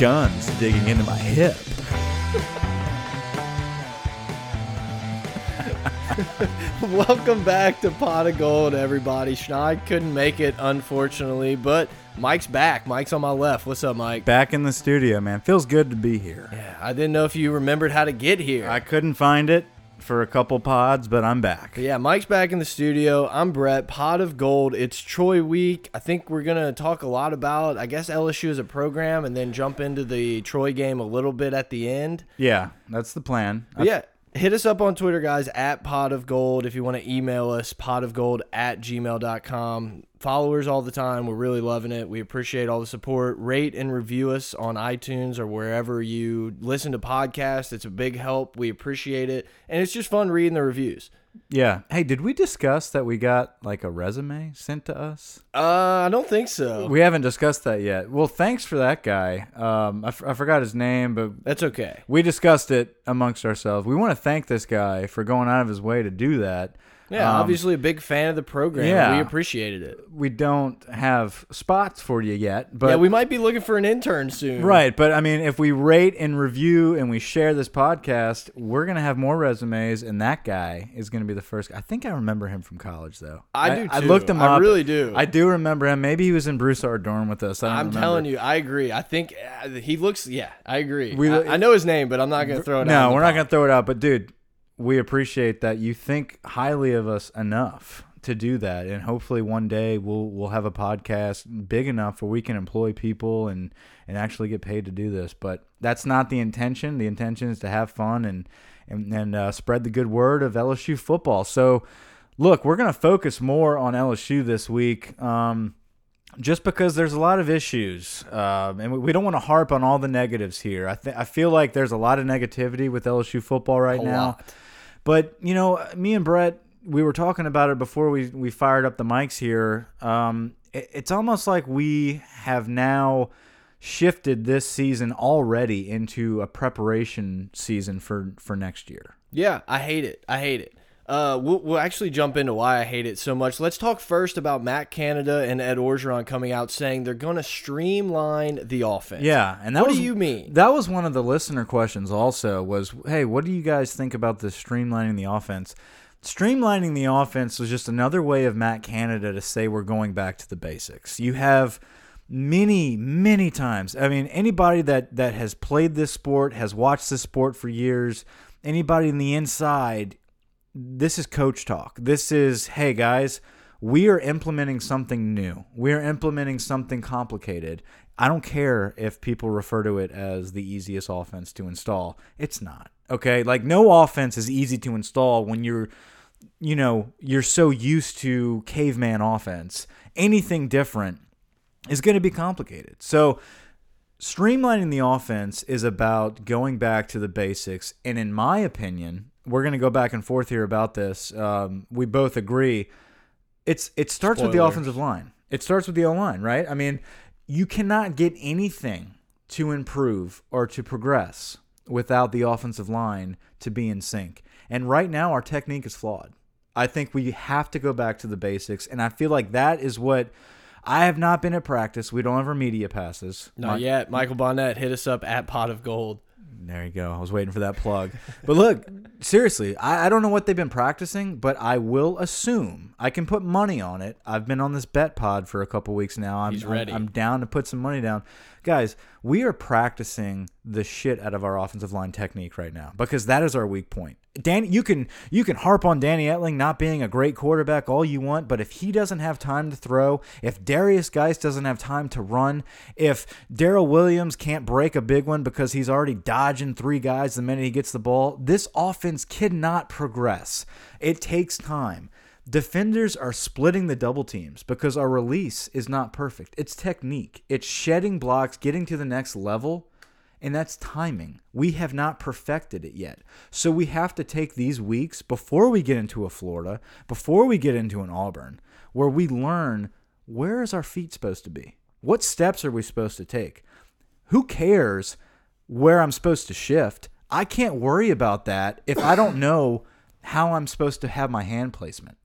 Guns digging into my hip. Welcome back to Pot of Gold, everybody. Schneid couldn't make it, unfortunately, but Mike's back. Mike's on my left. What's up, Mike? Back in the studio, man. Feels good to be here. Yeah, I didn't know if you remembered how to get here. I couldn't find it for a couple pods, but I'm back. But yeah, Mike's back in the studio. I'm Brett. Pod of Gold. It's Troy week. I think we're gonna talk a lot about, I guess LSU as a program, and then jump into the Troy game a little bit at the end. Yeah, that's the plan. But yeah, hit us up on Twitter, guys, at Pod of Gold. If you want to email us, potofgold at gmail.com. Followers all the time. We're really loving it. We appreciate all the support. Rate and review us on iTunes or wherever you listen to podcasts. It's a big help. We appreciate it. And it's just fun reading the reviews. Yeah. Hey, did we discuss that we got like a resume sent to us? Uh, I don't think so. We haven't discussed that yet. Well, thanks for that guy. Um, I, f I forgot his name, but That's okay. we discussed it amongst ourselves. We want to thank this guy for going out of his way to do that. Yeah, Um, obviously a big fan of the program. yeah. We appreciated it. We don't have spots for you yet, but yeah, we might be looking for an intern soon. Right, but I mean, if we rate and review and we share this podcast, we're gonna have more resumes, and that guy is gonna be the first. I think I remember him from college, though. I do, I, looked him up. I really do. I do remember him. Maybe he was in Broussard dorm with us. I don't I'm remember. telling you, I agree. I think uh, he looks. Yeah, I agree. We- I, I know his name, but I'm not gonna throw it out. No, we're not pod. gonna throw it out. But dude, we appreciate that you think highly of us enough to do that, and hopefully one day we'll we'll have a podcast big enough where we can employ people and and actually get paid to do this. But that's not the intention. The intention is to have fun and and, and uh, spread the good word of LSU football. So, look, we're gonna focus more on LSU this week. Um, just because there's a lot of issues, um, and we- we don't want to harp on all the negatives here. I th I feel like there's a lot of negativity with LSU football right A now. lot. But you know, me and Brett, we were talking about it before we we fired up the mics here. Um, it, it's almost like we have now shifted this season already into a preparation season for for next year. Yeah, I hate it. I hate it. Uh, we'll, we'll actually jump into why I hate it so much. Let's talk first about Matt Canada and Ed Orgeron coming out saying they're going to streamline the offense. Yeah, and that What was do you mean? That was one of the listener questions. Also, was hey, what do you guys think about this streamlining the offense? Streamlining the offense was just another way of Matt Canada to say we're going back to the basics. You have many, many times. I mean, anybody that that has played this sport, has watched this sport for years, anybody in the inside, this is coach talk. This is, hey guys, we are implementing something new. We are implementing something complicated. I don't care if people refer to it as the easiest offense to install. It's not. Okay? Like no offense is easy to install when you're you know, you're so used to caveman offense. Anything different is going to be complicated. So, streamlining the offense is about going back to the basics. And in my opinion, we're going to go back and forth here about this. Um, we both agree. It's it starts with the offensive line. It starts with the O line, right? I mean, you cannot get anything to improve or to progress without the offensive line to be in sync. And right now, our technique is flawed. I think we have to go back to the basics, and I feel like that is what I have not been at practice. We don't have our media passes. Not My- yet. Michael Bonnet hit us up at Pot of Gold. There you go. I was waiting for that plug. But look, seriously, I, I don't know what they've been practicing, but I will assume I can put money on it. I've been on this bet pod for a couple weeks now. I'm, He's I'm- ready. I'm, down to put some money down. Guys, we are practicing the shit out of our offensive line technique right now because that is our weak point. Dan, you can you can harp on Danny Etling not being a great quarterback all you want, but if he doesn't have time to throw, if Derrius Guice doesn't have time to run, if Darrel Williams can't break a big one because he's already dodging three guys the minute he gets the ball, this offense cannot progress. It takes time. Defenders are splitting the double teams because our release is not perfect. It's technique. It's shedding blocks, getting to the next level, and that's timing. We have not perfected it yet. So we have to take these weeks before we get into a Florida, before we get into an Auburn, where we learn where is our feet supposed to be? What steps are we supposed to take? Who cares where I'm supposed to shift? I can't worry about that if I don't know how I'm supposed to have my hand placement.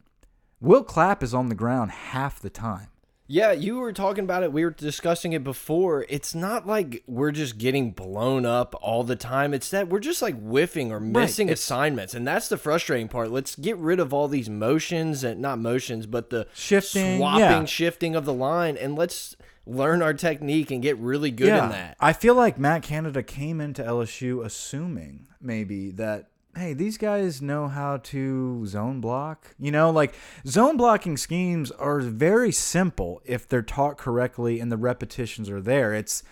Will Clapp is on the ground half the time. Yeah, you were talking about it. We were discussing it before. It's not like we're just getting blown up all the time. It's that we're just like whiffing or missing It's- assignments. And that's the frustrating part. Let's get rid of all these motions and not motions, but the Shifting, swapping, yeah. shifting of the line. And let's learn our technique and get really good in that. I feel like Matt Canada came into LSU assuming maybe that hey, these guys know how to zone block. You know, like zone blocking schemes are very simple if they're taught correctly and the repetitions are there. It's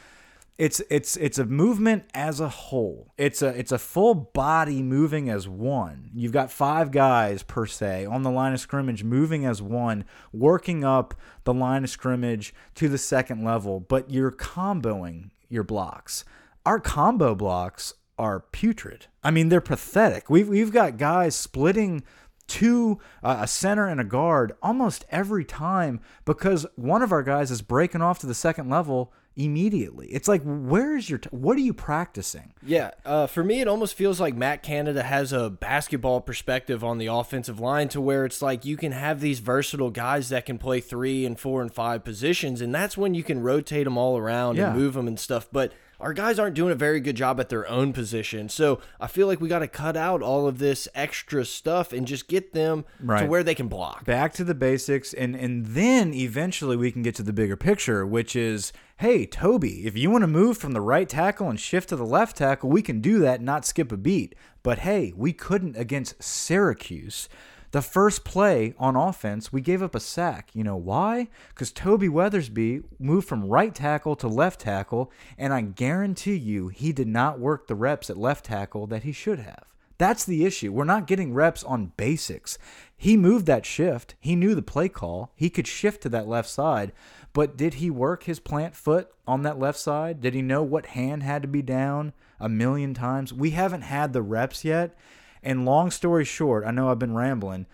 it's it's it's a movement as a whole. It's a it's a full body moving as one. You've got five guys per se on the line of scrimmage moving as one, working up the line of scrimmage to the second level, but you're comboing your blocks. Our combo blocks are putrid. I mean, they're pathetic. We've we've got guys splitting two uh, a center and a guard almost every time because one of our guys is breaking off to the second level immediately. It's like where is your t what are you practicing? Yeah, uh, for me, it almost feels like Matt Canada has a basketball perspective on the offensive line to where it's like you can have these versatile guys that can play three and four and five positions, and that's when you can rotate them all around Yeah. and move them and stuff. But our guys aren't doing a very good job at their own position, so I feel like we got to cut out all of this extra stuff and just get them to where they can block. Back to the basics and and then eventually we can get to the bigger picture, which is hey, Toby, if you want to move from the right tackle and shift to the left tackle, we can do that, and not skip a beat. But hey, we couldn't against Syracuse. The first play on offense, we gave up a sack. You know why? Because Toby Weathersby moved from right tackle to left tackle, and I guarantee you he did not work the reps at left tackle that he should have. That's the issue. We're not getting reps on basics. He moved that shift. He knew the play call. He could shift to that left side. But did he work his plant foot on that left side? Did he know what hand had to be down a million times? We haven't had the reps yet. And long story short, I know I've been rambling.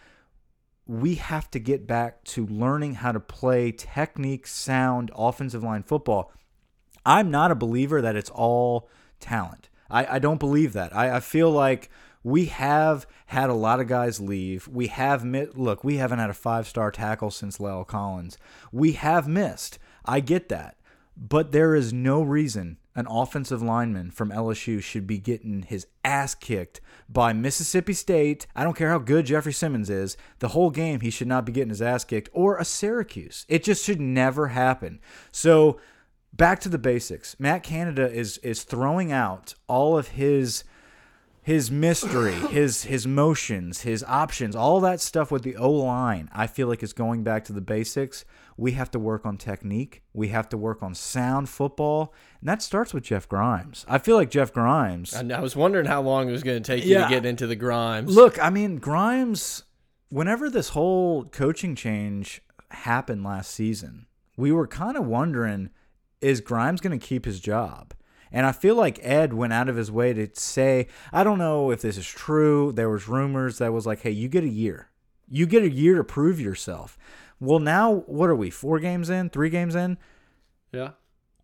We have to get back to learning how to play technique sound offensive line football. I'm not a believer that it's all talent. I, I don't believe that. I, I feel like we have had a lot of guys leave. We have mi- look, we haven't had a five star tackle since La'el Collins. We have missed. I get that. But there is no reason an offensive lineman from LSU should be getting his ass kicked by Mississippi State. I don't care how good Jeffrey Simmons is. The whole game, he should not be getting his ass kicked. Or a Syracuse. It just should never happen. So back to the basics. Matt Canada is is throwing out all of his his mystery, his his motions, his options, all that stuff with the O line. I feel like is going back to the basics. We have to work on technique. We have to work on sound football, and that starts with Jeff Grimes. I feel like Jeff Grimes. And I was wondering how long it was going to take you to get into the grimes. Look, I mean, Grimes, whenever this whole coaching change happened last season, we were kind of wondering is Grimes going to keep his job? And I feel like Ed went out of his way to say, I don't know if this is true. There was rumors that was like, hey, you get a year. You get a year to prove yourself. Well, now what are we? 4 games in, 3 games in? yeah.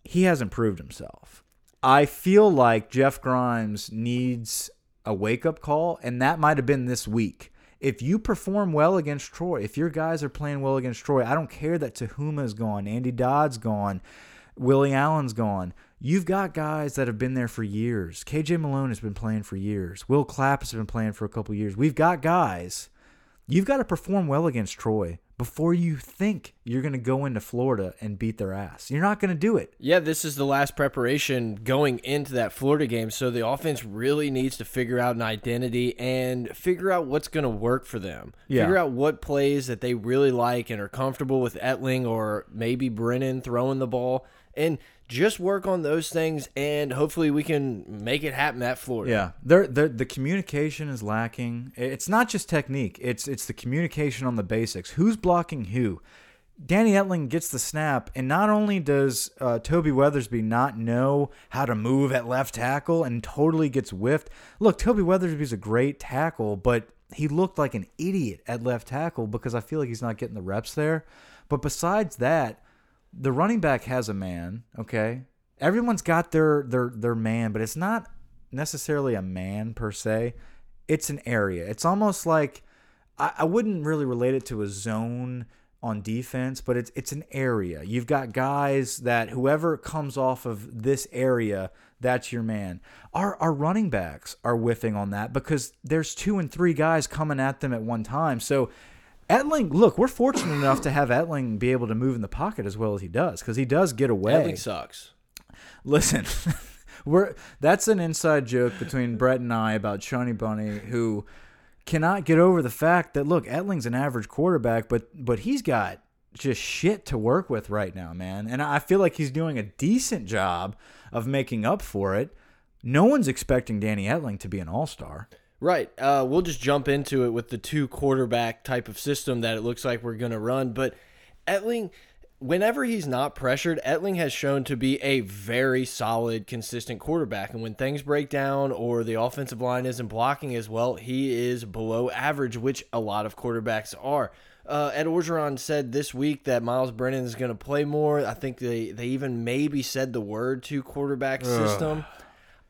he hasn't proved himself. I feel like Jeff Grimes needs a wake up call, and that might have been this week. If you perform well against Troy, if your guys are playing well against Troy, I don't care that Tahuma's gone, Andy Dodd's gone, Willie Allen's gone. You've got guys that have been there for years. KJ Malone has been playing for years. Will Clapp has been playing for a couple years. We've got guys. You've got to perform well against Troy before you think you're going to go into Florida and beat their ass. You're not going to do it. Yeah, this is the last preparation going into that Florida game. So the offense really needs to figure out an identity and figure out what's going to work for them. Yeah. Figure out what plays that they really like and are comfortable with Etling or maybe Brennan throwing the ball and just work on those things and hopefully we can make it happen at Florida. Yeah, they're, they're, the communication is lacking. It's not just technique; it's it's the communication on the basics. Who's blocking who? Danny Etling gets the snap, and not only does uh, Toby Weathersby not know how to move at left tackle and totally gets whiffed. Look, Toby Weathersby's a great tackle, but he looked like an idiot at left tackle because I feel like he's not getting the reps there. But besides that, the running back has a man, okay? Everyone's got their their their man, but it's not necessarily a man per se. It's an area. It's almost like I, I wouldn't really relate it to a zone on defense, but it's it's an area. You've got guys that whoever comes off of this area, that's your man. Our our running backs are whiffing on that because there's two and three guys coming at them at one time. So Etling, look, we're fortunate enough to have Etling be able to move in the pocket as well as he does because he does get away. Etling sucks. Listen, we're that's an inside joke between Brett and I about Shawnee Bunny, who cannot get over the fact that look, Etling's an average quarterback, but but he's got just shit to work with right now, man. And I feel like he's doing a decent job of making up for it. No one's expecting Danny Etling to be an all star. Right. Uh, we'll just jump into it with the two quarterback type of system that it looks like we're going to run. But Etling, whenever he's not pressured, Etling has shown to be a very solid, consistent quarterback. And when things break down or the offensive line isn't blocking as well, he is below average, which a lot of quarterbacks are. Uh, Ed Orgeron said this week that Myles Brennan is going to play more. I think they, they even maybe said the word two quarterback Ugh. system.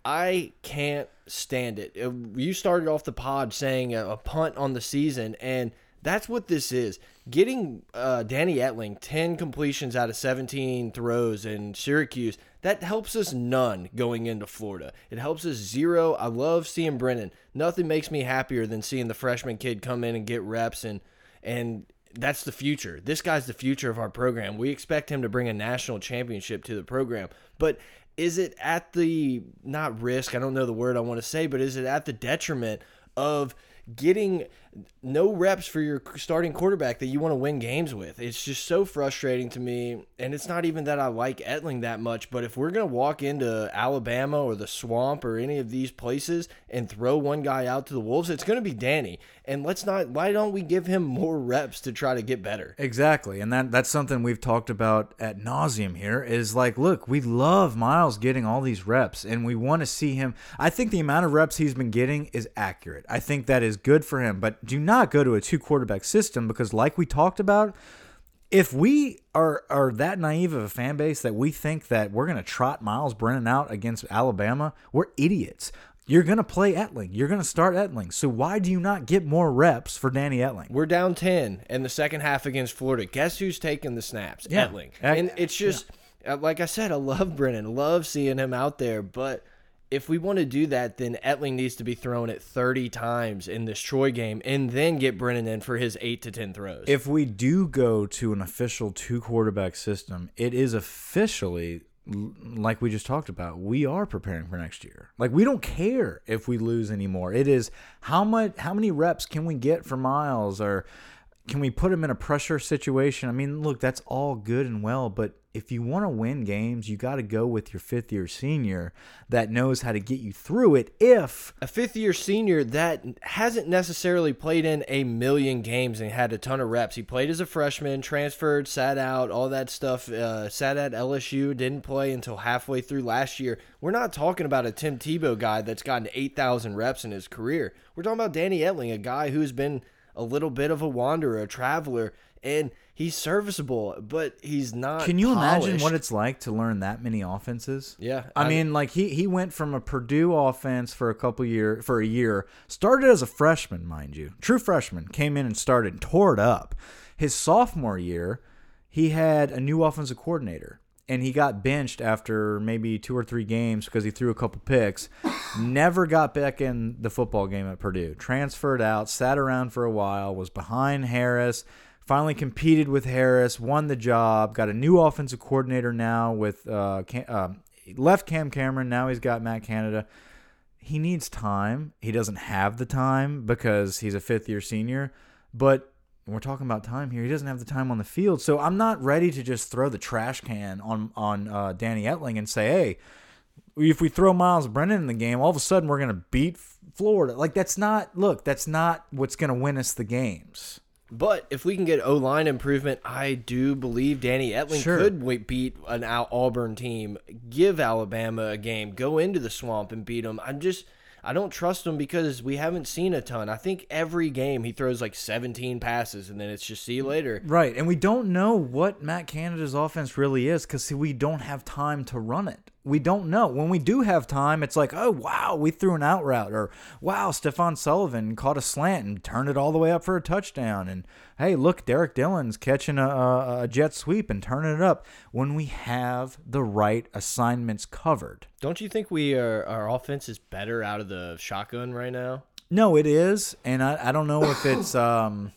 I can't stand it. Uh, you started off the pod saying a, a punt on the season, and that's what this is. Getting uh, Danny Etling 10 completions out of 17 throws in Syracuse, that helps us none going into Florida. It helps us zero. I love seeing Brennan. Nothing makes me happier than seeing the freshman kid come in and get reps and and that's the future. This guy's the future of our program. We expect him to bring a national championship to the program. But is it at the not risk? I don't know the word I want to say, but is it at the detriment of getting no reps for your starting quarterback that you want to win games with. It's just so frustrating to me. And it's not even that I like Etling that much, but if we're going to walk into Alabama or the swamp or any of these places and throw one guy out to the Wolves, it's going to be Danny. And let's not, why don't we give him more reps to try to get better? Exactly. And that that's something we've talked about at nauseum here is like, look, we love Myles getting all these reps and we want to see him. I think the amount of reps he's been getting is accurate. I think that is good for him, but do not go to a two quarterback system because, like we talked about, if we are are that naive of a fan base that we think that we're going to trot Myles Brennan out against Alabama, we're idiots. You're going to play Etling. You're going to start Etling. So why do you not get more reps for Danny Etling? We're down 10 in the second half against Florida. Guess who's taking the snaps? Yeah. Etling. And it's just, yeah. like I said, I love Brennan. Love seeing him out there. But – if we want to do that, then Etling needs to be thrown at 30 times in this Troy game and then get Brennan in for his 8 to 10 throws. If we do go to an official two quarterback system, it is officially like we just talked about, we are preparing for next year. Like we don't care if we lose anymore. It is how much how many reps can we get for Myles or can we put him in a pressure situation? I mean, look, that's all good and well, but if you want to win games, you got to go with your fifth year senior that knows how to get you through it. If a fifth year senior that hasn't necessarily played in a million games and had a ton of reps, he played as a freshman, transferred, sat out, all that stuff, uh, sat at LSU, didn't play until halfway through last year. We're not talking about a Tim Tebow guy that's gotten 8,000 reps in his career. We're talking about Danny Etling, a guy who's been a little bit of a wanderer, a traveler, and he's serviceable, but he's not. Can you polished. imagine what it's like to learn that many offenses? Yeah, I, I mean, like he he went from a Purdue offense for a couple year for a year, started as a freshman, mind you, true freshman, came in and started, and tore it up. His sophomore year, he had a new offensive coordinator and he got benched after maybe two or three games because he threw a couple picks. Never got back in the football game at Purdue. Transferred out, sat around for a while, was behind Harris. Finally competed with Harris, won the job. Got a new offensive coordinator now with uh, Cam, uh, left Cam Cameron. Now he's got Matt Canada. He needs time. He doesn't have the time because he's a fifth year senior, but we're talking about time here. He doesn't have the time on the field, so I'm not ready to just throw the trash can on on uh, Danny Etling and say, "Hey, if we throw Myles Brennan in the game, all of a sudden we're going to beat Florida." Like that's not. Look, that's not what's going to win us the games. But if we can get O line improvement, I do believe Danny Etling sure. could beat an Auburn team, give Alabama a game, go into the swamp and beat them. I'm just I don't trust him because we haven't seen a ton. I think every game he throws like 17 passes and then it's just see you later. Right. And we don't know what Matt Canada's offense really is because we don't have time to run it. We don't know. When we do have time, it's like, oh wow, we threw an out route, or wow, Stephen Sullivan caught a slant and turned it all the way up for a touchdown, and hey, look, Derrick Dillon's catching a, a, a jet sweep and turning it up. When we have the right assignments covered, Don't you think we are our offense is better out of the shotgun right now? no, it is, and I, I don't know if it's um.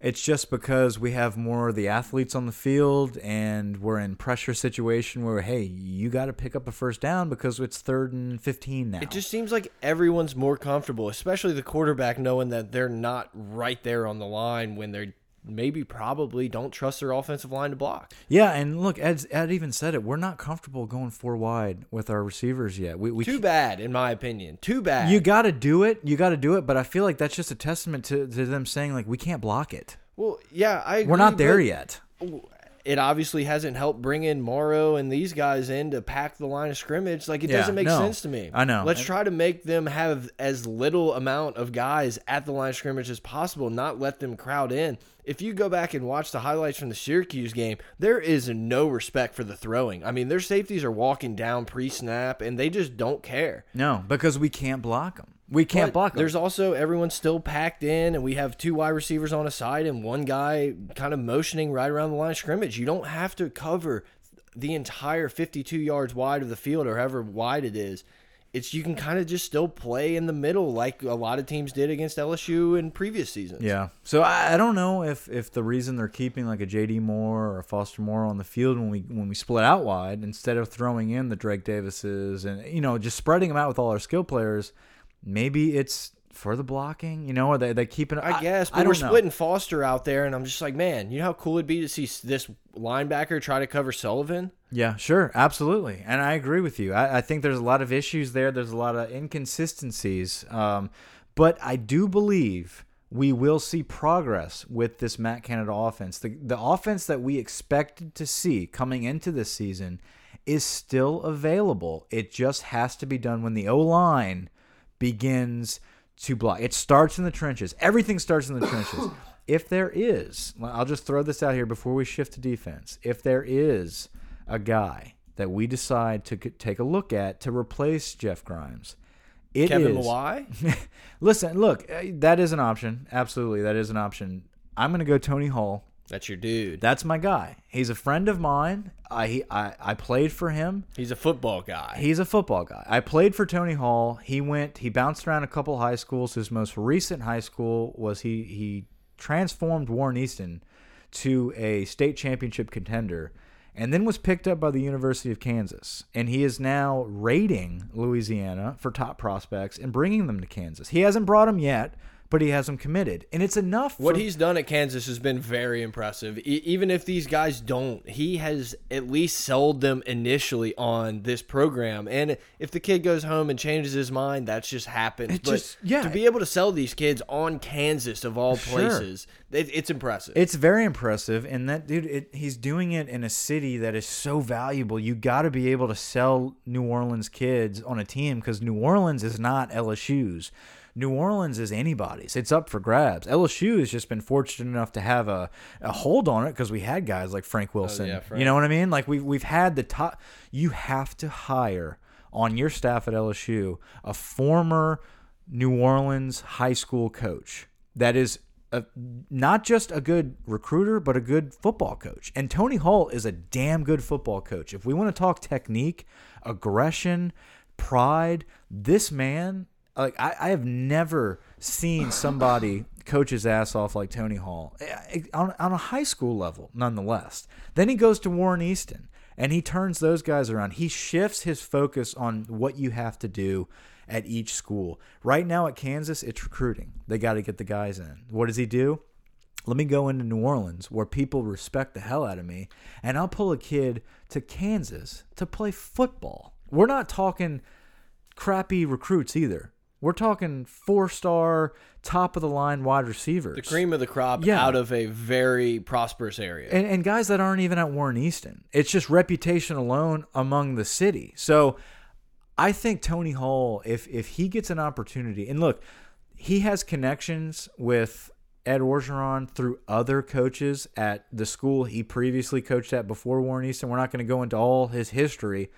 It's just because we have more of the athletes on the field and we're in pressure situation where hey, you got to pick up a first down because it's third and 15 now. It just seems like everyone's more comfortable, especially the quarterback, knowing that they're not right there on the line when they're maybe probably don't trust their offensive line to block. Yeah, and look, Ed, Ed even said it. We're not comfortable going four wide with our receivers yet. We, we Too bad, in my opinion. Too bad. You got to do it. You got to do it. But I feel like that's just a testament to, to them saying like we can't block it. well, yeah, I. We're not there yet. It obviously hasn't helped bring in Moreau and these guys in to pack the line of scrimmage. Like it Yeah, doesn't make no. sense to me. I know. Let's try to make them have as little amount of guys at the line of scrimmage as possible. Not let them crowd in. If you go back and watch the highlights from the Syracuse game, there is no respect for the throwing. I mean, their safeties are walking down pre-snap and they just don't care. No, because we can't block them. We can't But block them. There's also everyone's still packed in, and we have two wide receivers on a side and one guy kind of motioning right around the line of scrimmage. You don't have to cover the entire 52 yards wide of the field or however wide it is. It's you can kind of just still play in the middle like a lot of teams did against LSU in previous seasons. Yeah. So I, I don't know if if the reason they're keeping like a JD Moore or a Foster Moreau on the field when we when we split out wide instead of throwing in the Drake Davises and you know just spreading them out with all our skill players, maybe it's for the blocking. You know, they they keeping? I guess, but I we're don't know. splitting Foster out there, and I'm just like, man, you know how cool it'd be to see this linebacker try to cover Sullivan? Yeah, sure, absolutely, and I agree with you. I, I think there's a lot of issues there. There's a lot of inconsistencies, um, but I do believe we will see progress with this Matt Canada offense. The the offense that we expected to see coming into this season is still available. It just has to be done when the O line begins to block. It starts in the trenches. Everything starts in the trenches. If there is, I'll just throw this out here before we shift to defense. If there is a guy that we decide to take a look at to replace Jeff Grimes, it Kevin is-? Listen, look, uh, that is an option. Absolutely, that is an option. I'm going to go Tony Hull. That's your dude. That's my guy. He's a friend of mine. I he, I, I played for him. He's a football guy. He's a football guy. I played for Tony Hull. He went. He bounced around a couple high schools. His most recent high school was he he transformed Warren Easton to a state championship contender, and then was picked up by the University of Kansas. And he is now raiding Louisiana for top prospects and bringing them to Kansas. He hasn't brought them yet, but he has them committed, and it's enough. What he's done at Kansas has been very impressive. E even if these guys don't, he has at least sold them initially on this program. And if the kid goes home and changes his mind, that's just happened. It but just- yeah. to be able to sell these kids on Kansas of all Sure. places, it, it's impressive. It's very impressive, and that dude, it, he's doing it in a city that is so valuable. You got to be able to sell New Orleans kids on a team because New Orleans is not LSU's. New Orleans is anybody's. It's up for grabs. LSU has just been fortunate enough to have a, a hold on it because we had guys like Frank oh, Wilson. yeah, Frank. You know what I mean? Like we've we've had the top. You have to hire on your staff at LSU a former New Orleans high school coach that is a, not just a good recruiter, but a good football coach. And Tony Hull is a damn good football coach. If we want to talk technique, aggression, pride, this man, like I, I have never seen somebody coach his ass off like Tony Hull Eh, on, on a high school level, nonetheless. Then he goes to Warren Easton and he turns those guys around. He shifts his focus on what you have to do at each school. Right now at Kansas, it's recruiting. They got to get the guys in. What does he do? Let me go into New Orleans where people respect the hell out of me, and I'll pull a kid to Kansas to play football. We're not talking crappy recruits either. We're talking four star, top of the line wide receivers. the cream of the crop Yeah. out of a very prosperous area. and, and guys that aren't even at Warren Easton. It's just reputation alone among the city. So I think Tony Hull, if if he gets an opportunity, and look, he has connections with Ed Orgeron through other coaches at the school he previously coached at before Warren Easton. We're not going to go into all his history,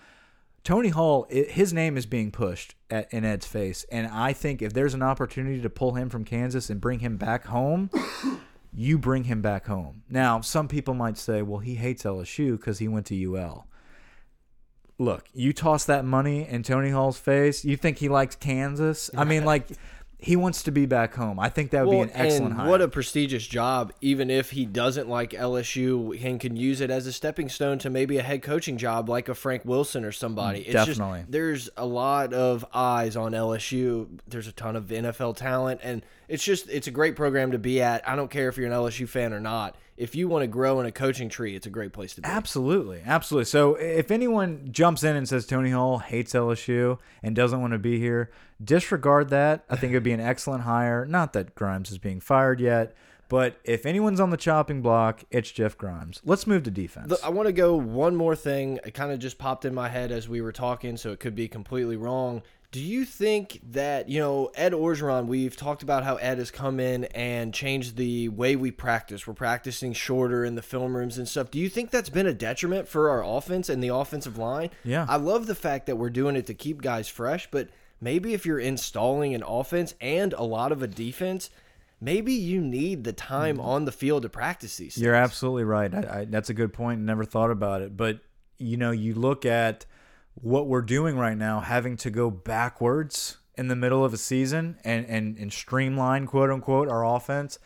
Tony Hull, his name is being pushed at, in Ed's face, and I think if there's an opportunity to pull him from Kansas and bring him back home, you bring him back home. Now, some people might say, well, he hates LSU because he went to UL. Look, you toss that money in Tony Hull's face. You think he likes Kansas? I mean, like he wants to be back home. I think that would Well, be an excellent and hire. what a prestigious job. Even if he doesn't like LSU and can use it as a stepping stone to maybe a head coaching job like a Frank Wilson or somebody. It's definitely. Just, there's a lot of eyes on LSU. There's a ton of NFL talent, and it's just it's a great program to be at. I don't care if you're an LSU fan or not. If you want to grow in a coaching tree, it's a great place to be. Absolutely, absolutely. So if anyone jumps in and says Tony Hull hates LSU and doesn't want to be here, disregard that. I think it would be an excellent hire. Not that Grimes is being fired yet, but if anyone's on the chopping block, it's Jeff Grimes. Let's move to defense. I want to go one more thing. It kind of just popped in my head as we were talking, so it could be completely wrong. Do you think that, you know, Ed Orgeron, we've talked about how Ed has come in and changed the way we practice. We're practicing shorter in the film rooms and stuff. Do you think that's been a detriment for our offense and the offensive line? Yeah. I love the fact that we're doing it to keep guys fresh, but maybe if you're installing an offense and a lot of a defense, maybe you need the time mm-hmm. on the field to practice these things. You're absolutely right. I, I, that's a good point. Never thought about it. But, you know, you look at what we're doing right now, having to go backwards in the middle of a season and, and, and streamline, quote unquote, our offense.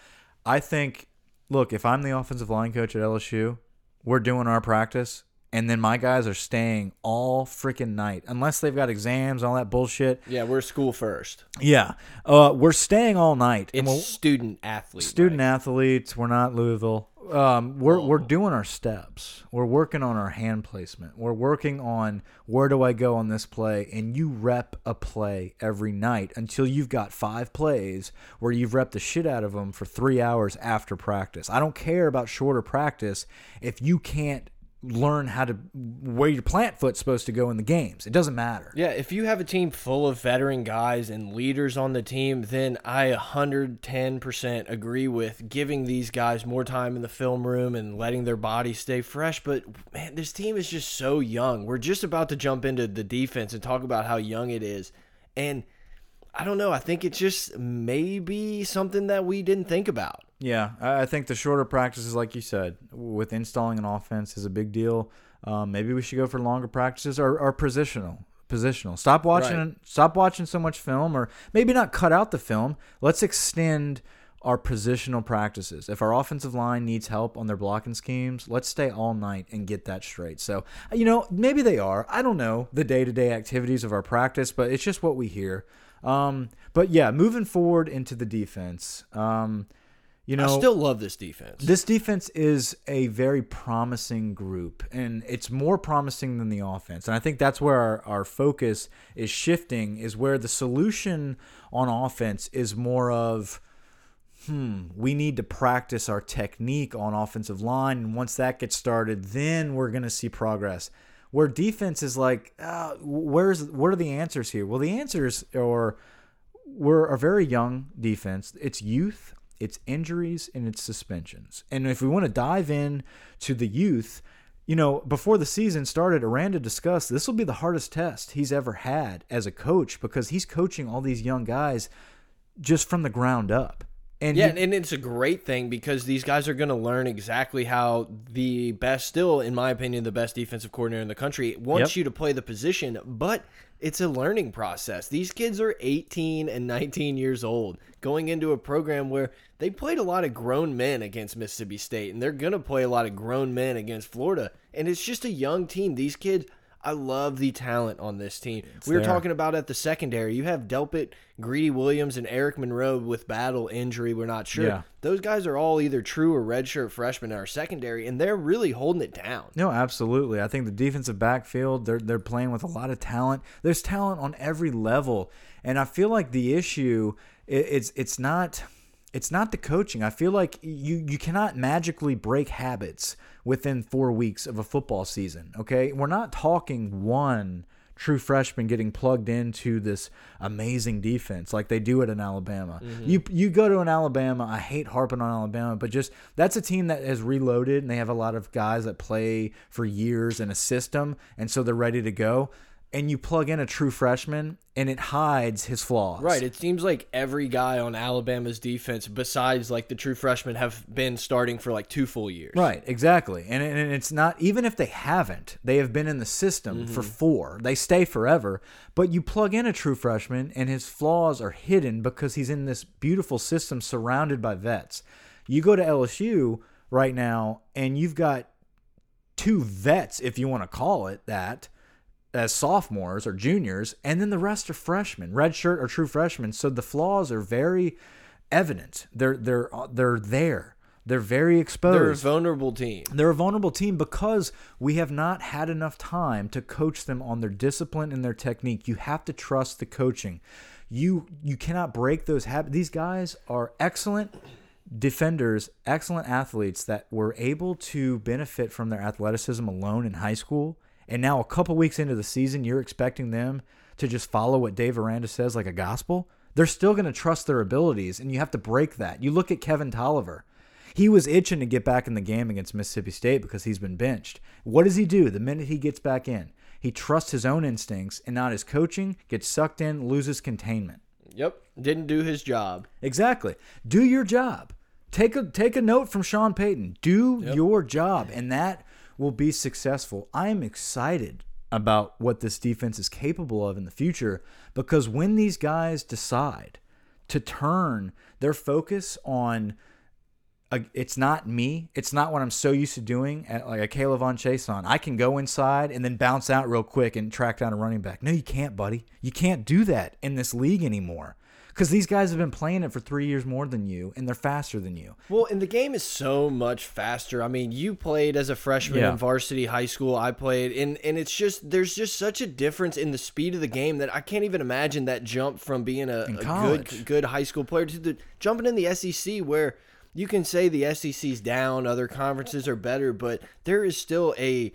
I think, look, if I'm the offensive line coach at LSU, we're doing our practice. And then my guys are staying all freaking night, unless they've got exams, all that bullshit. Yeah, we're school first. Yeah, uh, we're staying all night. It's we'll- student athlete. student right? athletes. We're not Louisville. Um, we're we're doing our steps. We're working on our hand placement. We're working on where do I go on this play, and you rep a play every night until you've got five plays where you've repped the shit out of them for three hours after practice. I don't care about shorter practice if you can't learn how to where your plant foot's supposed to go in the games. It doesn't matter. Yeah, if you have a team full of veteran guys and leaders on the team, then I 110% agree with giving these guys more time in the film room and letting their bodies stay fresh. But man, this team is just so young. We're just about to jump into the defense and talk about how young it is. And I don't know. I think it's just maybe something that we didn't think about. Yeah, I I think the shorter practices, like you said, with installing an offense is a big deal. Um, maybe we should go for longer practices or, or positional. Positional. Stop watching. Right. Stop watching so much film, or maybe not cut out the film. Let's extend our positional practices. If our offensive line needs help on their blocking schemes, let's stay all night and get that straight. So, you know, maybe they are. I don't know the day to day activities of our practice, but it's just what we hear. Um, but yeah, moving forward into the defense. Um, you know, I still love this defense. this defense is a very promising group, and it's more promising than the offense. And I think that's where our, our focus is shifting, is where the solution on offense is more of, hmm, we need to practice our technique on offensive line. And once that gets started, then we're going to see progress. Where defense is like, uh, where's what are the answers here? Well, the answers are we're a very young defense. It's youth, it's injuries, and it's suspensions. And if we want to dive in to the youth, you know, before the season started, Aranda discussed this will be the hardest test he's ever had as a coach because he's coaching all these young guys just from the ground up. And Yeah, he- and it's a great thing because these guys are going to learn exactly how the best, still, in my opinion, the best defensive coordinator in the country wants Yep. you to play the position, but it's a learning process. These kids are 18 and 19 years old going into a program where they played a lot of grown men against Mississippi State, and they're going to play a lot of grown men against Florida. And it's just a young team. These kids. I love the talent on this team. we were there. talking about at the secondary. You have Delpit, Greedy Williams, and Eric Monroe with battle injury. We're not sure. Yeah. Those guys are all either true or redshirt freshmen in our secondary, and they're really holding it down. No, absolutely. I think the defensive backfield, they're they're playing with a lot of talent. There's talent on every level, and I feel like the issue it, it's it's not it's not the coaching. I feel like you you cannot magically break habits within 4 weeks of a football season, okay? We're not talking one true freshman getting plugged into this amazing defense like they do it in Alabama. Mm-hmm. You you go to an Alabama, I hate harping on Alabama, but just that's a team that has reloaded and they have a lot of guys that play for years in a system and so they're ready to go. And you plug in a true freshman and it hides his flaws. Right. It seems like every guy on Alabama's defense, besides like the true freshmen, have been starting for like two full years. Right, exactly. And, and it's not, even if they haven't, they have been in the system Mm-hmm. for four. They stay forever. But you plug in a true freshman and his flaws are hidden because he's in this beautiful system surrounded by vets. You go to LSU right now and you've got two vets, if you want to call it that, as sophomores or juniors, and then the rest are freshmen, redshirt or true freshmen. So the flaws are very evident. They're they're uh, they're there. They're very exposed. They're a vulnerable team. They're a vulnerable team because we have not had enough time to coach them on their discipline and their technique. You have to trust the coaching. You you cannot break those habits. These guys are excellent defenders, excellent athletes that were able to benefit from their athleticism alone in high school. And now a couple weeks into the season, you're expecting them to just follow what Dave Aranda says like a gospel. They're still going to trust their abilities, and you have to break that. You look at Kevin Toliver. He was itching to get back in the game against Mississippi State because he's been benched. What does he do the minute he gets back in? He trusts his own instincts and not his coaching, gets sucked in, loses containment. Yep. Didn't do his job. Exactly. Do your job. Take a take a note from Sean Payton. Do your job, and that will be successful. I am excited about what this defense is capable of in the future because when these guys decide to turn their focus on a, it's not me. It's not what I'm so used to doing at like a Caleb Von Chase on. I can go inside and then bounce out real quick and track down a running back. No, you can't, buddy. You can't do that in this league anymore. Because these guys have been playing it for three years more than you, and they're faster than you. Well, and the game is so much faster. I mean, you played as a freshman Yeah. in varsity high school. I played, and and it's just there's just such a difference in the speed of the game that I can't even imagine that jump from being a, a good good high school player to the jumping in the SEC where you can say the SEC's down, other conferences are better, but there is still a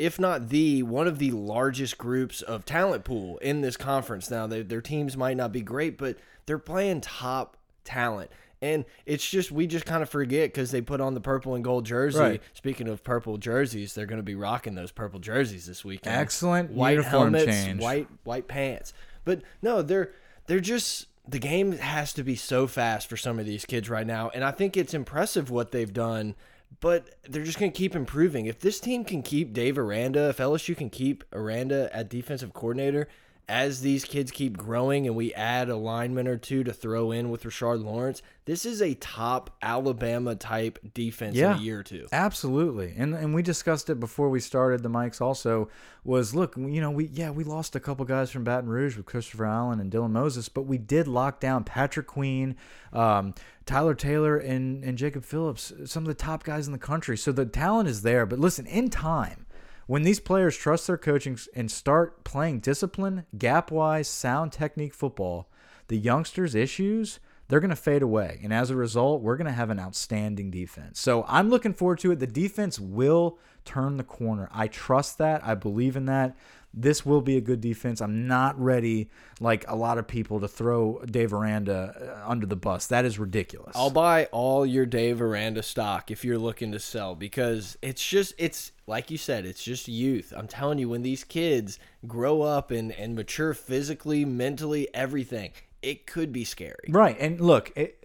if not the one of the largest groups of talent pool in this conference. Now they, their teams might not be great but they're playing top talent. And it's just we just kind of forget because they put on the purple and gold jersey. Right. speaking of purple jerseys they're going to be rocking those purple jerseys this weekend. Excellent white uniform helmets change. white white pants. But no they're they're just the game has to be so fast for some of these kids right now. And i think it's impressive what they've done but they're just going to keep improving. If this team can keep Dave Aranda, if LSU can keep Aranda at defensive coordinator, as these kids keep growing and we add a lineman or two to throw in with Rashard Lawrence, this is a top Alabama type defense Yeah. in a year or two. Absolutely. And and we discussed it before we started the mics also was look, you know, we yeah, we lost a couple guys from Baton Rouge with Christopher Allen and Dylan Moses, but we did lock down Patrick Queen, um, Tyler Taylor and and Jacob Phillips, some of the top guys in the country. So the talent is there, but listen, in time when these players trust their coaching and start playing discipline, gap wise, sound technique football, the youngsters' issues, they're going to fade away. And as a result, we're going to have an outstanding defense. So I'm looking forward to it. The defense will turn the corner. I trust that. I believe in that. This will be a good defense. I'm not ready, like a lot of people, to throw Dave Aranda uh, under the bus. That is ridiculous. I'll buy all your Dave Aranda stock if you're looking to sell because it's just it's like you said, it's just youth. I'm telling you, when these kids grow up and, and mature physically, mentally, everything, it could be scary. Right. And look, it,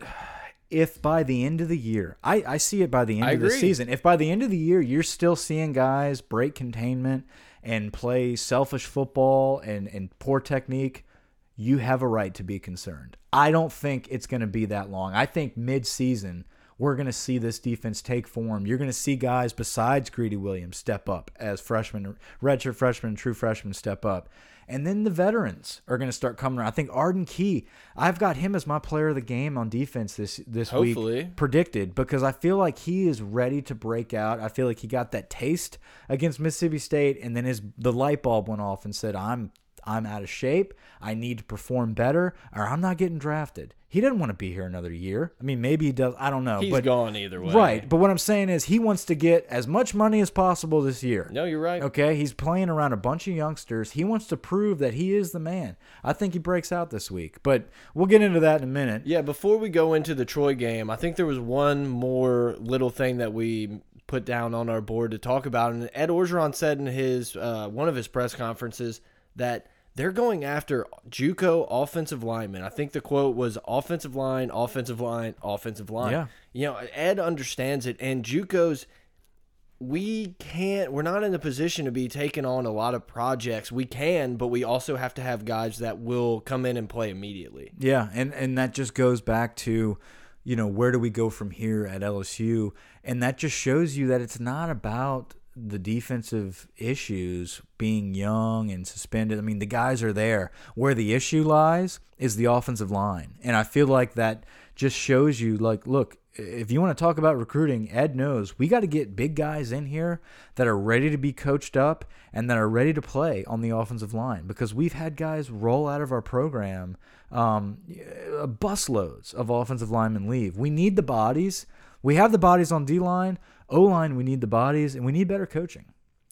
if by the end of the year, I, I see it by the end I of the season, if by the end of the year you're still seeing guys break containment and play selfish football and, and poor technique, you have a right to be concerned. I don't think it's going to be that long. I think mid season, we're going to see this defense take form. You're going to see guys besides Greedy Williams step up as freshmen, redshirt freshmen, true freshmen step up. And then the veterans are going to start coming around. I think Arden Key, I've got him as my player of the game on defense this this Hopefully. week predicted because I feel like he is ready to break out. I feel like he got that taste against Mississippi State and then his the light bulb went off and said, "I'm I'm out of shape. I need to perform better or I'm not getting drafted." He doesn't want to be here another year. I mean, maybe he does. I don't know. He's but gone either way. Right, but what I'm saying is he wants to get as much money as possible this year. No, you're right. Okay, he's playing around a bunch of youngsters. He wants to prove that he is the man. I think he breaks out this week, but we'll get into that in a minute. Yeah, before we go into the Troy game, I think there was one more little thing that we put down on our board to talk about. And Ed Orgeron said in his uh, one of his press conferences that they're going after JUCO offensive linemen. I think the quote was offensive line, offensive line, offensive line. Yeah. You know, Ed understands it, and JUCOs we can't we're not in a position to be taking on a lot of projects we can but we also have to have guys that will come in and play immediately Yeah, and and that just goes back to, you know, where do we go from here at LSU? And that just shows you that it's not about the defensive issues being young and suspended. I mean, the guys are there. Where the issue lies is the offensive line. And I feel like that just shows you like, look, if you want to talk about recruiting, Ed knows we got to get big guys in here that are ready to be coached up and that are ready to play on the offensive line because we've had guys roll out of our program, um, busloads of offensive linemen leave. We need the bodies. We have the bodies on D line, O line. We need the bodies, and we need better coaching.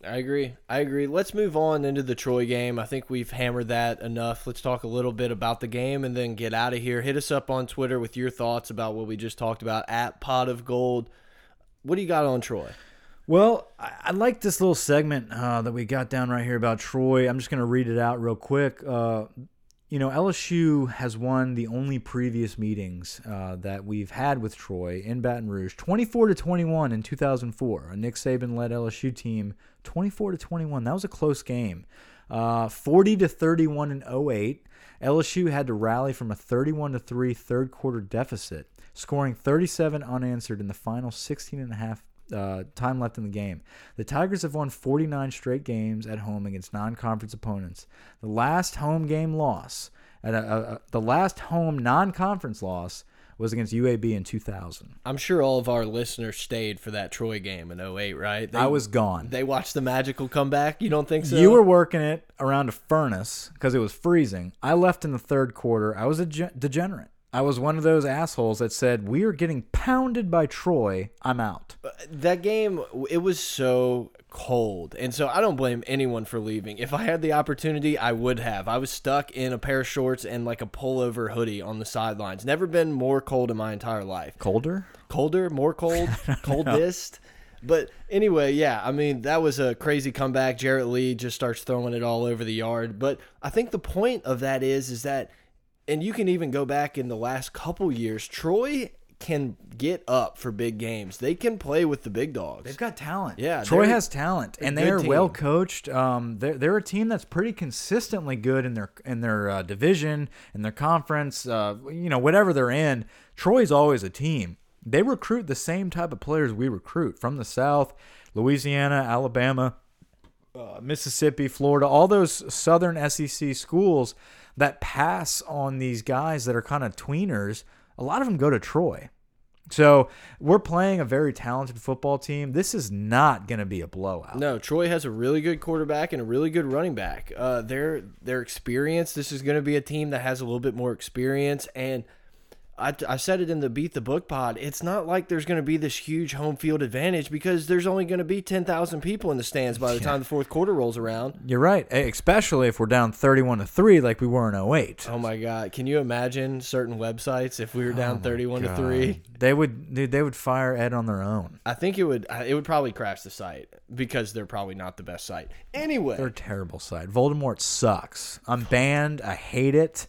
I agree. I agree. Let's move on into the Troy game. I think we've hammered that enough. Let's talk a little bit about the game and then get out of here. Hit us up on Twitter with your thoughts about what we just talked about at Pot of Gold. What do you got on Troy? Well, I, I like this little segment uh, that we got down right here about Troy. I'm just going to read it out real quick. Uh, you know, LSU has won the only previous meetings uh, that we've had with Troy in Baton Rouge, 24 to 21 in 2004. A Nick Saban led LSU team, 24 to 21. That was a close game. Uh, 40 to 31 in 08. LSU had to rally from a 31 to 3 third quarter deficit, scoring 37 unanswered in the final 16 and a half uh, time left in the game. The Tigers have won 49 straight games at home against non-conference opponents. The last home game loss, at a, a, the last home non-conference loss was against UAB in 2000. I'm sure all of our listeners stayed for that Troy game in 08, right? They, I was gone. They watched the magical comeback. You don't think so? You were working it around a furnace because it was freezing. I left in the third quarter. I was a degenerate. I was one of those assholes that said, "We are getting pounded by Troy. I'm out." Uh, that game it was so cold. And so i don't blame anyone for leaving. If i had the opportunity i would have. I was stuck in a pair of shorts and like a pullover hoodie on the sidelines. Never been more cold in my entire life. Colder? colder? More cold? Coldest? But anyway yeah i mean that was a crazy comeback. Jarrett lee just starts throwing it all over the yard. But i think the point of that is is that and you can even go back in the last couple years troy can get up for big games. They can play with the big dogs. They've got talent. Yeah, Troy has talent, and they are good well coached. Um, they're they're a team that's pretty consistently good in their in their uh, division, in their conference. Uh, you know, whatever they're in, Troy's always a team. They recruit the same type of players we recruit from the South, Louisiana, Alabama, uh, Mississippi, Florida, all those Southern SEC schools that pass on these guys that are kind of tweeners. A lot of them go to Troy. So we're playing a very talented football team. This is not going to be a blowout. No, Troy has a really good quarterback and a really good running back. Uh, their their experience. This is going to be a team that has a little bit more experience. And I, I said it in the beat the book pod. It's not like there's going to be this huge home field advantage because there's only going to be ten thousand people in the stands by the time the fourth quarter rolls around. You're right, especially if we're down 31 to 3 like we were in 08. Oh my God! Can you imagine certain websites if we were down oh thirty-one to three? They would dude, they would fire Ed on their own. I think it would it would probably crash the site because they're probably not the best site. Anyway, They're a terrible site. Voldemort sucks. I'm banned. I hate it.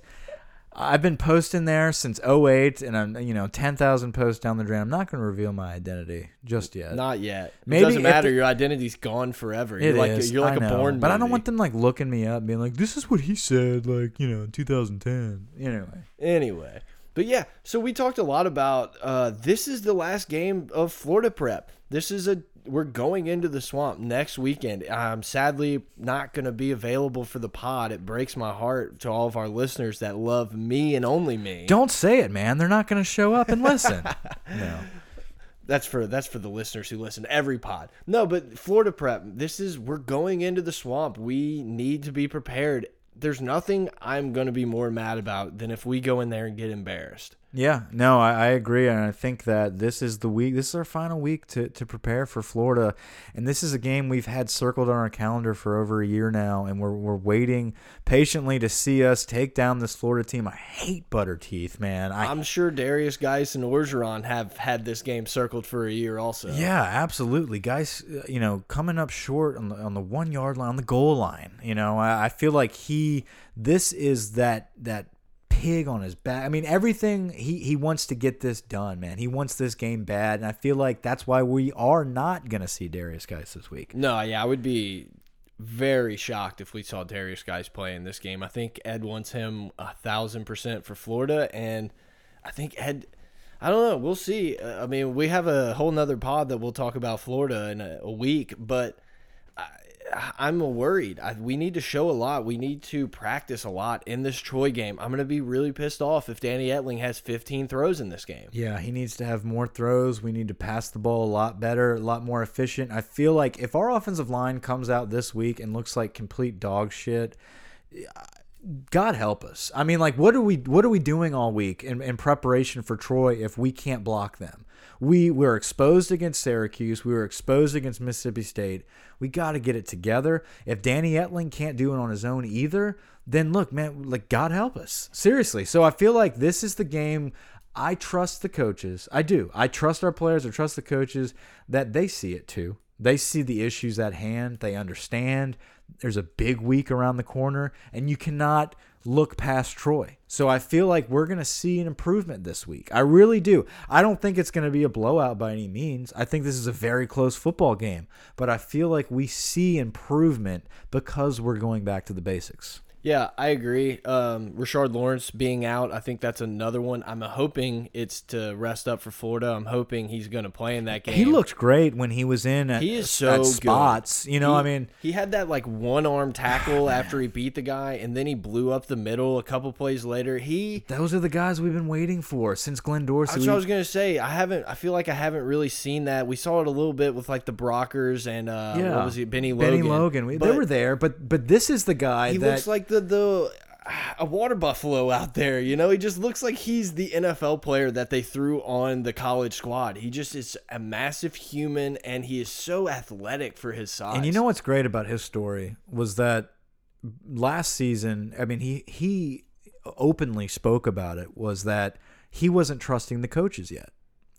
I've been posting there since 08 and I'm you know 10,000 posts down the drain. I'm not going to reveal my identity just yet. Not yet. Maybe it doesn't matter. the- Your identity's gone forever. It You're like is, you're like I a know. born. But I don't want them like looking me up, being like, "This is what he said," like you know, in 2010. Anyway, Anyway, but yeah. So we talked a lot about. Uh, this is the last game of Florida prep. This is a. We're going into the swamp next weekend. I'm sadly not going to be available for the pod. It breaks my heart to all of our listeners that love me and only me. don't say it, man. They're not going to show up and listen. no. That's for that's for the listeners who listen to every pod. No, but Florida prep. This is we're going into the swamp. We need to be prepared. There's nothing I'm going to be more mad about than if we go in there and get embarrassed. Yeah, no, I, I agree, and I think that this is the week. This is our final week to to prepare for Florida, and this is a game we've had circled on our calendar for over a year now, and we're we're waiting patiently to see us take down this Florida team. I hate butter teeth, man. I, I'm sure Derrius Guice and Orgeron have had this game circled for a year also. Yeah, absolutely, guys. uh, You know, coming up short on the on the one yard line, on the goal line. You know, I, I feel like he. This is that that pig on his back. I mean, everything he he wants to get this done, man. He wants this game bad, and I feel like that's why we are not gonna see Derrius Guice this week. No, yeah, I would be very shocked if we saw Derrius Guice play in this game. I think Ed wants him a thousand percent for Florida, and I think Ed. I don't know. We'll see. I mean, we have a whole nother pod that we'll talk about Florida in a, a week, but I'm worried. I, we need to show a lot. We need to practice a lot in this Troy game. I'm going to be really pissed off if Danny Etling has 15 throws in this game. Yeah, he needs to have more throws. We need to pass the ball a lot better, a lot more efficient. I feel like if our offensive line comes out this week and looks like complete dog shit, God help us. I mean, like, what are we what are we doing all week in, in preparation for Troy if we can't block them? We were exposed against Syracuse. We were exposed against Mississippi State. We got to get it together. If Danny Etling can't do it on his own either, then look, man, like God help us. Seriously. So I feel like this is the game. I trust the coaches. I do. I trust our players. I trust the coaches that they see it too. They see the issues at hand. They understand there's a big week around the corner, and you cannot look past Troy. So I feel like we're going to see an improvement this week. I really do. I don't think it's going to be a blowout by any means. I think this is a very close football game, but I feel like we see improvement because we're going back to the basics. Yeah, I agree. Um, Rashard Lawrence being out, I think that's another one. I'm hoping it's to rest up for Florida. I'm hoping he's going to play in that game. He looked great when he was in at, He is at so good. spots. You know, He- I mean, he had that like one arm tackle after he beat the guy, and then he blew up the middle a couple plays later. He. those are the guys we've been waiting for since Glenn Dorsey. That's what I was gonna say. I haven't. I feel like I haven't really seen that. We saw it a little bit with like the Brockers and uh, yeah, what was he? Bennie Logan. Bennie Logan. We, they were there, but but this is the guy He that looks like the the a water buffalo out there. You know, he just looks like he's the NFL player that they threw on the college squad. He just is a massive human, and he is so athletic for his size. And you know what's great about his story was that last season, I mean, he he openly spoke about it was that he wasn't trusting the coaches yet.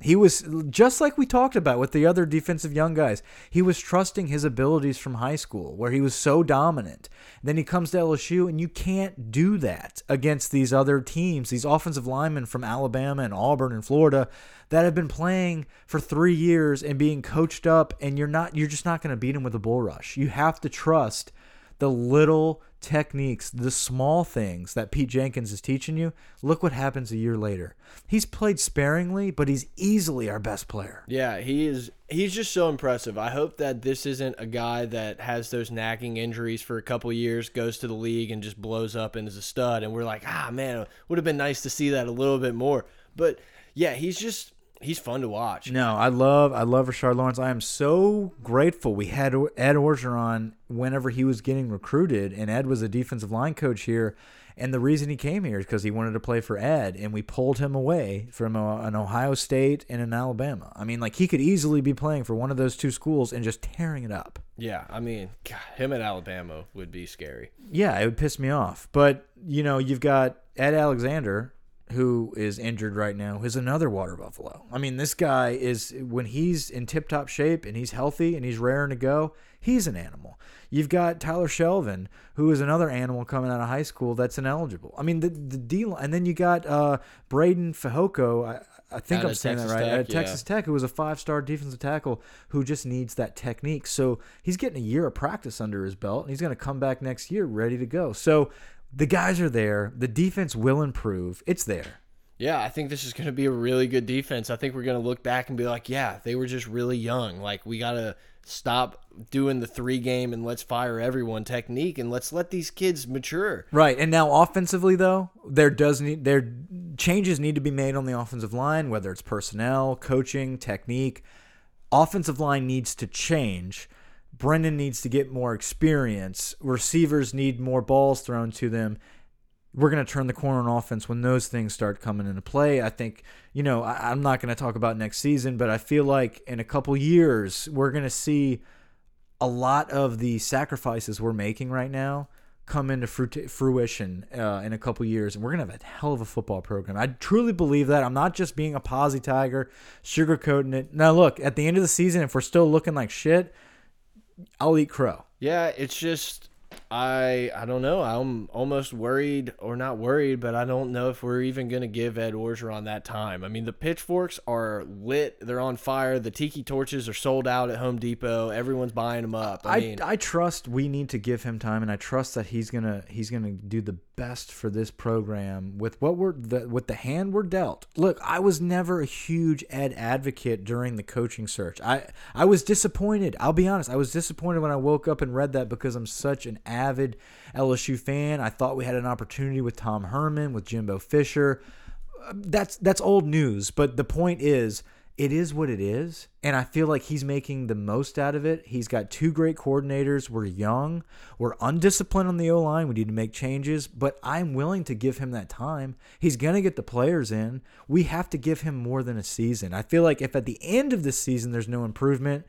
He was just like we talked about with the other defensive young guys. He was trusting his abilities from high school where he was so dominant. Then he comes to LSU and you can't do that against these other teams, these offensive linemen from Alabama and Auburn and Florida that have been playing for 3 years and being coached up and you're not you're just not going to beat them with a bull rush. You have to trust the little techniques, the small things that Pete Jenkins is teaching you. Look what happens a year later. He's played sparingly, but he's easily our best player. Yeah, he is. He's just so impressive. I hope that this isn't a guy that has those nagging injuries for a couple years, goes to the league and just blows up and is a stud. And we're like, ah, man, would have been nice to see that a little bit more. But yeah, he's just he's fun to watch. No, I love I love Rashard Lawrence. I am so grateful we had Ed Orgeron whenever he was getting recruited, and Ed was a defensive line coach here. And the reason he came here is because he wanted to play for Ed, and we pulled him away from a, an Ohio State and an Alabama. I mean, like he could easily be playing for one of those two schools and just tearing it up. Yeah, I mean, God, him at Alabama would be scary. Yeah, it would piss me off. But you know, you've got Ed Alexander, who is injured right now, is another water buffalo. I mean, this guy is when he's in tip top shape and he's healthy and he's raring to go, he's an animal. You've got Tyler Shelvin, who is another animal coming out of high school that's ineligible. I mean, the the deal, and then you got uh, Breiden Fehoko. I, I think Out I'm saying Texas that right. Tech, At yeah. Texas Tech, who was a five star defensive tackle who just needs that technique. So he's getting a year of practice under his belt, and he's going to come back next year ready to go. So the guys are there. The defense will improve. It's there. Yeah, I think this is going to be a really good defense. I think we're going to look back and be like, yeah, they were just really young. Like, we got to stop doing the three game and let's fire everyone technique and let's let these kids mature. Right. And now offensively though, there does need there changes need to be made on the offensive line, whether it's personnel, coaching, technique. Offensive line needs to change. Brennan needs to get more experience. Receivers need more balls thrown to them. we're going to turn the corner on offense when those things start coming into play. I think, you know, I, am not going to talk about next season, but I feel like in a couple years, we're going to see a lot of the sacrifices we're making right now come into fruition uh, in a couple years, and we're gonna have a hell of a football program. I truly believe that. I'm not just being a posy tiger, sugarcoating it. Now, look, at the end of the season, if we're still looking like shit, I'll eat crow. Yeah, it's just I I don't know. I'm almost worried, or not worried, but I don't know if we're even going to give Ed Orgeron that time. I mean, the pitchforks are lit; they're on fire. The tiki torches are sold out at Home Depot. Everyone's buying them up. I, I mean, I trust we need to give him time, and I trust that he's gonna he's gonna do the best for this program with what we're the, with the hand we're dealt. Look, I was never a huge Ed advocate during the coaching search. I I was disappointed. I'll be honest. I was disappointed when I woke up and read that because I'm such an avid LSU fan. I thought we had an opportunity with Tom Herman, with Jimbo Fisher. That's that's old news, but the point is it is what it is. And I feel like he's making the most out of it. He's got two great coordinators. We're young. We're undisciplined on the O line. We need to make changes, but I'm willing to give him that time. He's going to get the players in. We have to give him more than a season. I feel like if at the end of the season there's no improvement,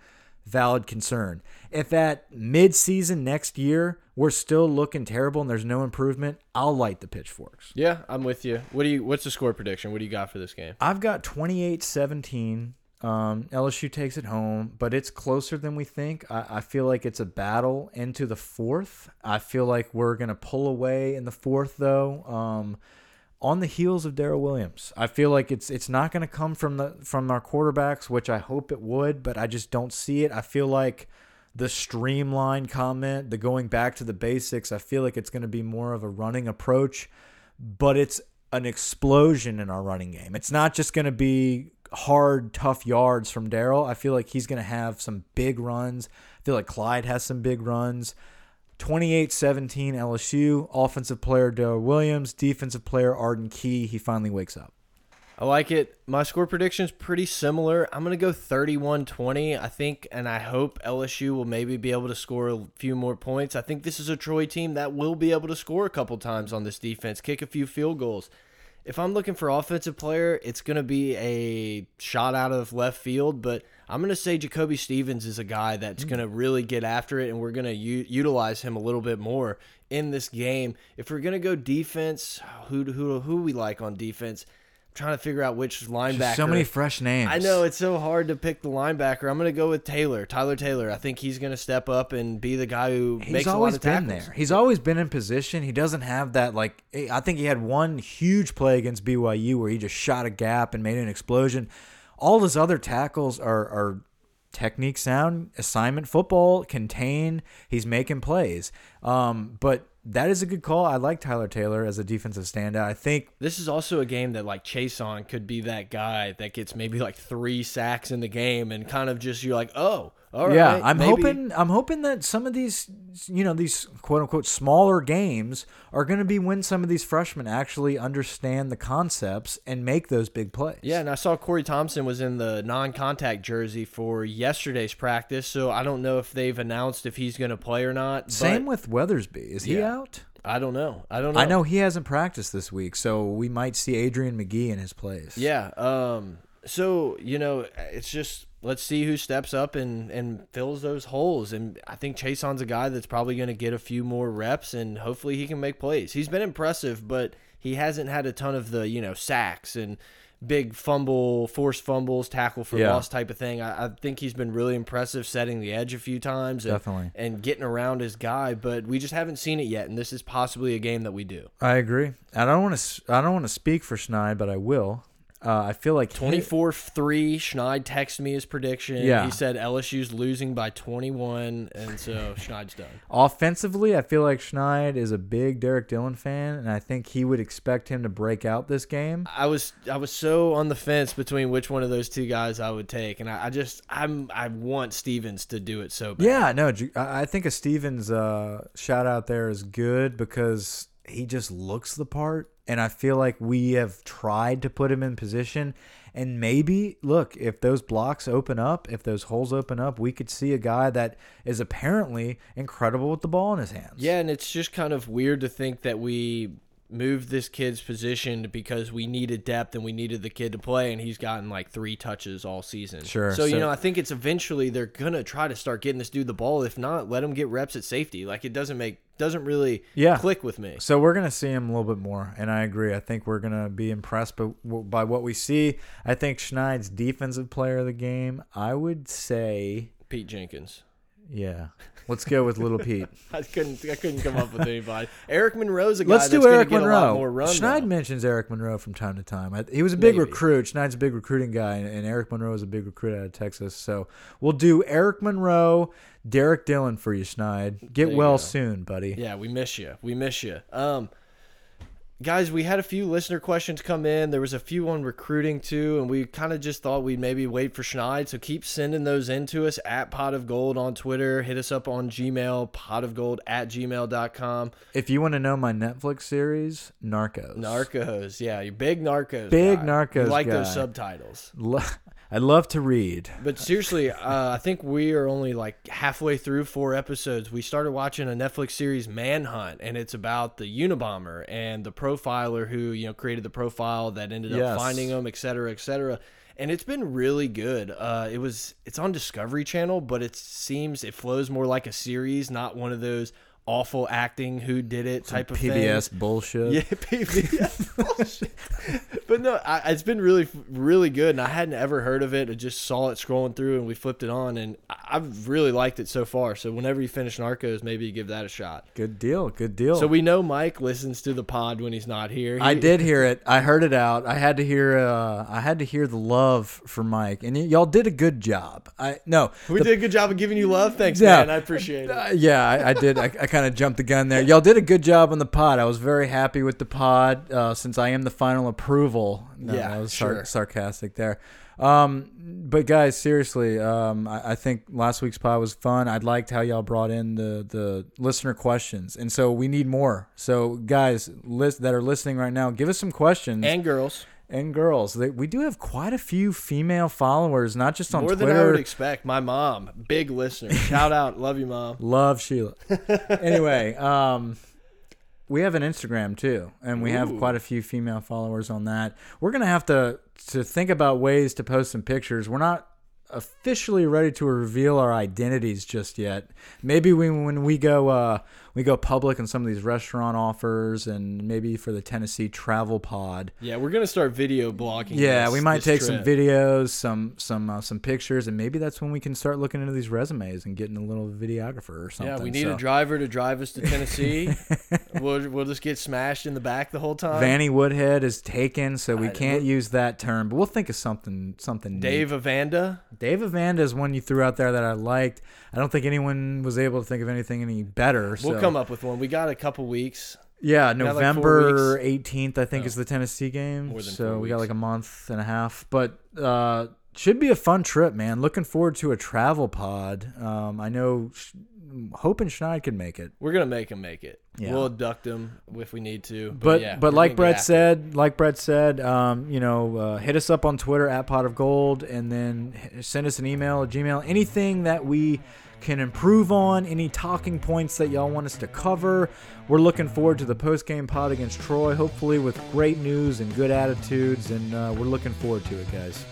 valid concern. If at mid-season next year we're still looking terrible and there's no improvement, I'll light the pitchforks. Yeah, I'm with you. What do you what's the score prediction? What do you got for this game? I've got 28-17. Um, LSU takes it home, but it's closer than we think. I, I feel like it's a battle into the fourth. I feel like we're gonna pull away in the fourth, though. Um, on the heels of Darrel Williams. I feel like it's it's not going to come from the from our quarterbacks, which I hope it would, but I just don't see it. I feel like the streamline comment, the going back to the basics, I feel like it's going to be more of a running approach, but it's an explosion in our running game. It's not just going to be hard, tough yards from Darrel. I feel like he's going to have some big runs. I feel like Clyde has some big runs. 28 17 LSU. Offensive player Darrel Williams. Defensive player Arden Key. He finally wakes up. I like it. My score prediction is pretty similar. I'm going to go 31 20. I think and I hope LSU will maybe be able to score a few more points. I think this is a Troy team that will be able to score a couple times on this defense, kick a few field goals if I'm looking for offensive player, it's going to be a shot out of left field, but I'm going to say Jacoby Stevens is a guy that's mm. going to really get after it, and we're going to utilize him a little bit more in this game. If we're going to go defense, who who who we like on defense? I'm trying to figure out which linebacker. Just so many fresh names. I know it's so hard to pick the linebacker. I'm going to go with Taylor, Tyler Taylor. I think he's going to step up and be the guy who he's makes always a lot of been tackles. there. He's always been in position. He doesn't have that like. I think he had one huge play against BYU where he just shot a gap and made an explosion. All his other tackles are are technique sound, assignment football, contain. He's making plays. Um, but that is a good call. I like Tyler Taylor as a defensive standout. I think this is also a game that like Chaisson could be that guy that gets maybe like three sacks in the game and kind of just you're like, oh, all yeah, right, I'm maybe. hoping I'm hoping that some of these you know these quote unquote smaller games are going to be when some of these freshmen actually understand the concepts and make those big plays. Yeah, and I saw Corey Thompson was in the non-contact jersey for yesterday's practice, so I don't know if they've announced if he's going to play or not. Same with Weathersby. Is he Yeah. out? I don't know. I don't know. I know he hasn't practiced this week, so we might see Adrian Magee in his place. Yeah. Um. So you know, it's just let's see who steps up and and fills those holes. And I think Chaisson's a guy that's probably going to get a few more reps, and hopefully he can make plays. He's been impressive, but he hasn't had a ton of the you know sacks and big fumble, forced fumbles, tackle for Yeah. loss type of thing. I, I think he's been really impressive setting the edge a few times and, Definitely. and getting around his guy, but we just haven't seen it yet. And this is possibly a game that we do. I agree. I don't want to. I don't want to speak for Schneid, but I will. Uh, I feel like 24 3. Schneid texted me his prediction. Yeah. He said LSU's losing by 21, and so Schneid's done. Offensively, I feel like Schneid is a big Derrick Dillon fan, and I think he would expect him to break out this game. I was I was so on the fence between which one of those two guys I would take, and I, I just I'm I want Stevens to do it so bad. Yeah, no, I I think a Stevens uh, shout out there is good because he just looks the part, and I feel like we have tried to put him in position. And maybe, look, if those blocks open up, if those holes open up, we could see a guy that is apparently incredible with the ball in his hands. Yeah, and it's just kind of weird to think that we moved this kid's position because we needed depth and we needed the kid to play, and he's gotten like three touches all season. Sure, So, you know, I think it's eventually they're gonna try to start getting this dude the ball. If not, let him get reps at safety. Like it doesn't make doesn't really Yeah. click with me. So we're gonna see him a little bit more, and I agree. I think we're gonna be impressed by, by what we see. I think Schneid's defensive player of the game. I would say, Pete Jenkins. Yeah. Let's go with Little Pete. I couldn't I couldn't come up with anybody. Eric Monroe's a guy Let's that's do Eric gonna get a lot Monroe. more run. Schneid though. mentions Eric Monroe from time to time. I, he was a big Maybe. recruit. Schneid's a big recruiting guy, and, and Eric Monroe is a big recruit out of Texas. So we'll do Eric Monroe, Derrick Dillon for you, Schneid. Get you well go. soon, buddy. Yeah, we miss you. We miss you. Um, guys, we had a few listener questions come in. There was a few on recruiting too, and we kind of just thought we'd maybe wait for Schneid. So keep sending those in to us at pot of gold on Twitter. Hit us up on Gmail, pot of gold at gmail.com. If you want to know my Netflix series, Narcos. Narcos. Yeah, you're big Narcos. Big guy. Narcos You like those subtitles. Lo- I love to read. But seriously, uh, I think we are only like halfway through four episodes. We started watching a Netflix series, Manhunt, and it's about the Unabomber and the profiler who you know created the profile that ended up Yes. finding him, et cetera, et cetera. And it's been really good. Uh, it was it's on Discovery Channel, but it seems it flows more like a series, not one of those awful acting who did it type of thing. PBS bullshit. Yeah, PBS. bullshit. but no, I, it's been really, really good, and I hadn't ever heard of it. I just saw it scrolling through, and we flipped it on, and I- I've really liked it so far. So whenever you finish Narcos, maybe you give that a shot. Good deal. Good deal. So we know Mike listens to the pod when he's not here. I did hear it. I heard it out. I had to hear. Uh, I had to hear the love for Mike, and y'all did a good job. I no. We the- did a good job of giving you love. Thanks, Yeah. man. I appreciate it. Uh, yeah, I, I did. I, I kind of jumped the gun there. Y'all did a good job on the pod. I was very happy with the pod uh, since I am the final approval. No, Yeah, I was sar- sure. sarcastic there. Um, but guys, seriously, um, I, I think last week's pod was fun. I liked how y'all brought in the the listener questions, and so we need more. So guys, list that are listening right now, give us some questions And girls, and girls. They, we do have quite a few female followers, not just on more Twitter. than I would expect. My mom, big listener. Shout out, love you, mom. Love Sheila. anyway, um, we have an Instagram too, and we have quite a few female followers on that. We're gonna have to to think about ways to post some pictures. We're not officially ready to reveal our identities just yet. Maybe we, when we go uh, we go public in some of these restaurant offers, and maybe for the Tennessee Travel Pod. Yeah, we're gonna start video blogging. Yeah, this- we might take some videos, some some uh, some pictures, and maybe that's when we can start looking into these resumes and getting a little videographer or something. Yeah, we need So- a driver to drive us to Tennessee. we'll, we'll just get smashed in the back the whole time. Vanny Woodhead is taken, so we I- can't use that term. But we'll think of something something. neat. Dave Avanda. Dave Avanda is one you threw out there that I liked. I don't think anyone was able to think of anything any better. So. Come up with one. We got a couple weeks. Yeah, got like four November eighteenth, I think, Oh. is the Tennessee game. More than so four we got weeks. like a month and a half, but uh, should be a fun trip, man. Looking forward to a travel pod. Um, I know, Sh- hoping Schneid can make it. We're gonna make him make it. Yeah. We'll abduct him if we need to. But But yeah, but we're like gonna get Brett after it. said, like Brett said, um, you know, uh, hit us up on Twitter at Pot of Gold, and then h- send us an email, a Gmail, anything that we can improve on, any talking points that y'all want us to cover. We're looking forward to the post game pod against Troy, hopefully with great news and good attitudes, and uh, we're looking forward to it, guys.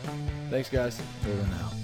Thanks, guys. Over out.